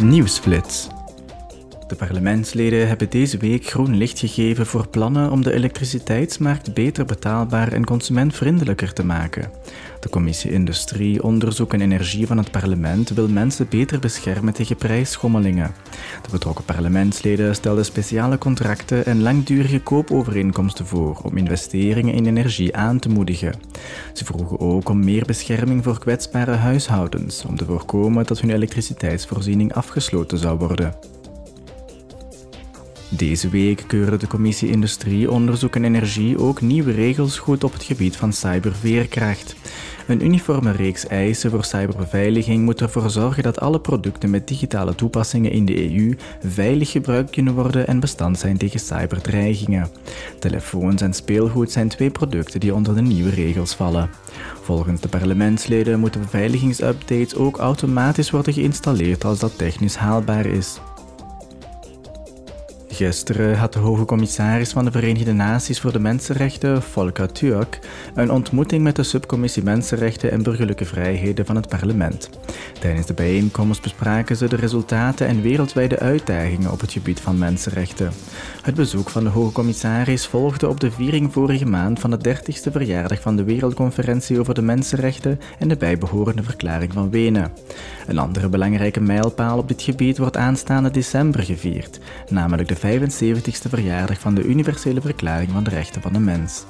Newsflits. De parlementsleden hebben deze week groen licht gegeven voor plannen om de elektriciteitsmarkt beter betaalbaar en consumentvriendelijker te maken. De Commissie Industrie, Onderzoek en Energie van het parlement wil mensen beter beschermen tegen prijsschommelingen. De betrokken parlementsleden stelden speciale contracten en langdurige koopovereenkomsten voor om investeringen in energie aan te moedigen. Ze vroegen ook om meer bescherming voor kwetsbare huishoudens om te voorkomen dat hun elektriciteitsvoorziening afgesloten zou worden. Deze week keurde de Commissie Industrie, Onderzoek en Energie ook nieuwe regels goed op het gebied van cyberveerkracht. Een uniforme reeks eisen voor cyberbeveiliging moet ervoor zorgen dat alle producten met digitale toepassingen in de EU veilig gebruikt kunnen worden en bestand zijn tegen cyberdreigingen. Telefoons en speelgoed zijn twee producten die onder de nieuwe regels vallen. Volgens de parlementsleden moeten beveiligingsupdates ook automatisch worden geïnstalleerd als dat technisch haalbaar is. Gisteren had de hoge commissaris van de Verenigde Naties voor de Mensenrechten, Volker Turk, een ontmoeting met de subcommissie Mensenrechten en Burgerlijke Vrijheden van het parlement. Tijdens de bijeenkomst bespraken ze de resultaten en wereldwijde uitdagingen op het gebied van mensenrechten. Het bezoek van de hoge commissaris volgde op de viering vorige maand van de 30ste verjaardag van de Wereldconferentie over de Mensenrechten en de bijbehorende Verklaring van Wenen. Een andere belangrijke mijlpaal op dit gebied wordt aanstaande december gevierd, namelijk de 75ste verjaardag van de Universele Verklaring van de Rechten van de Mens.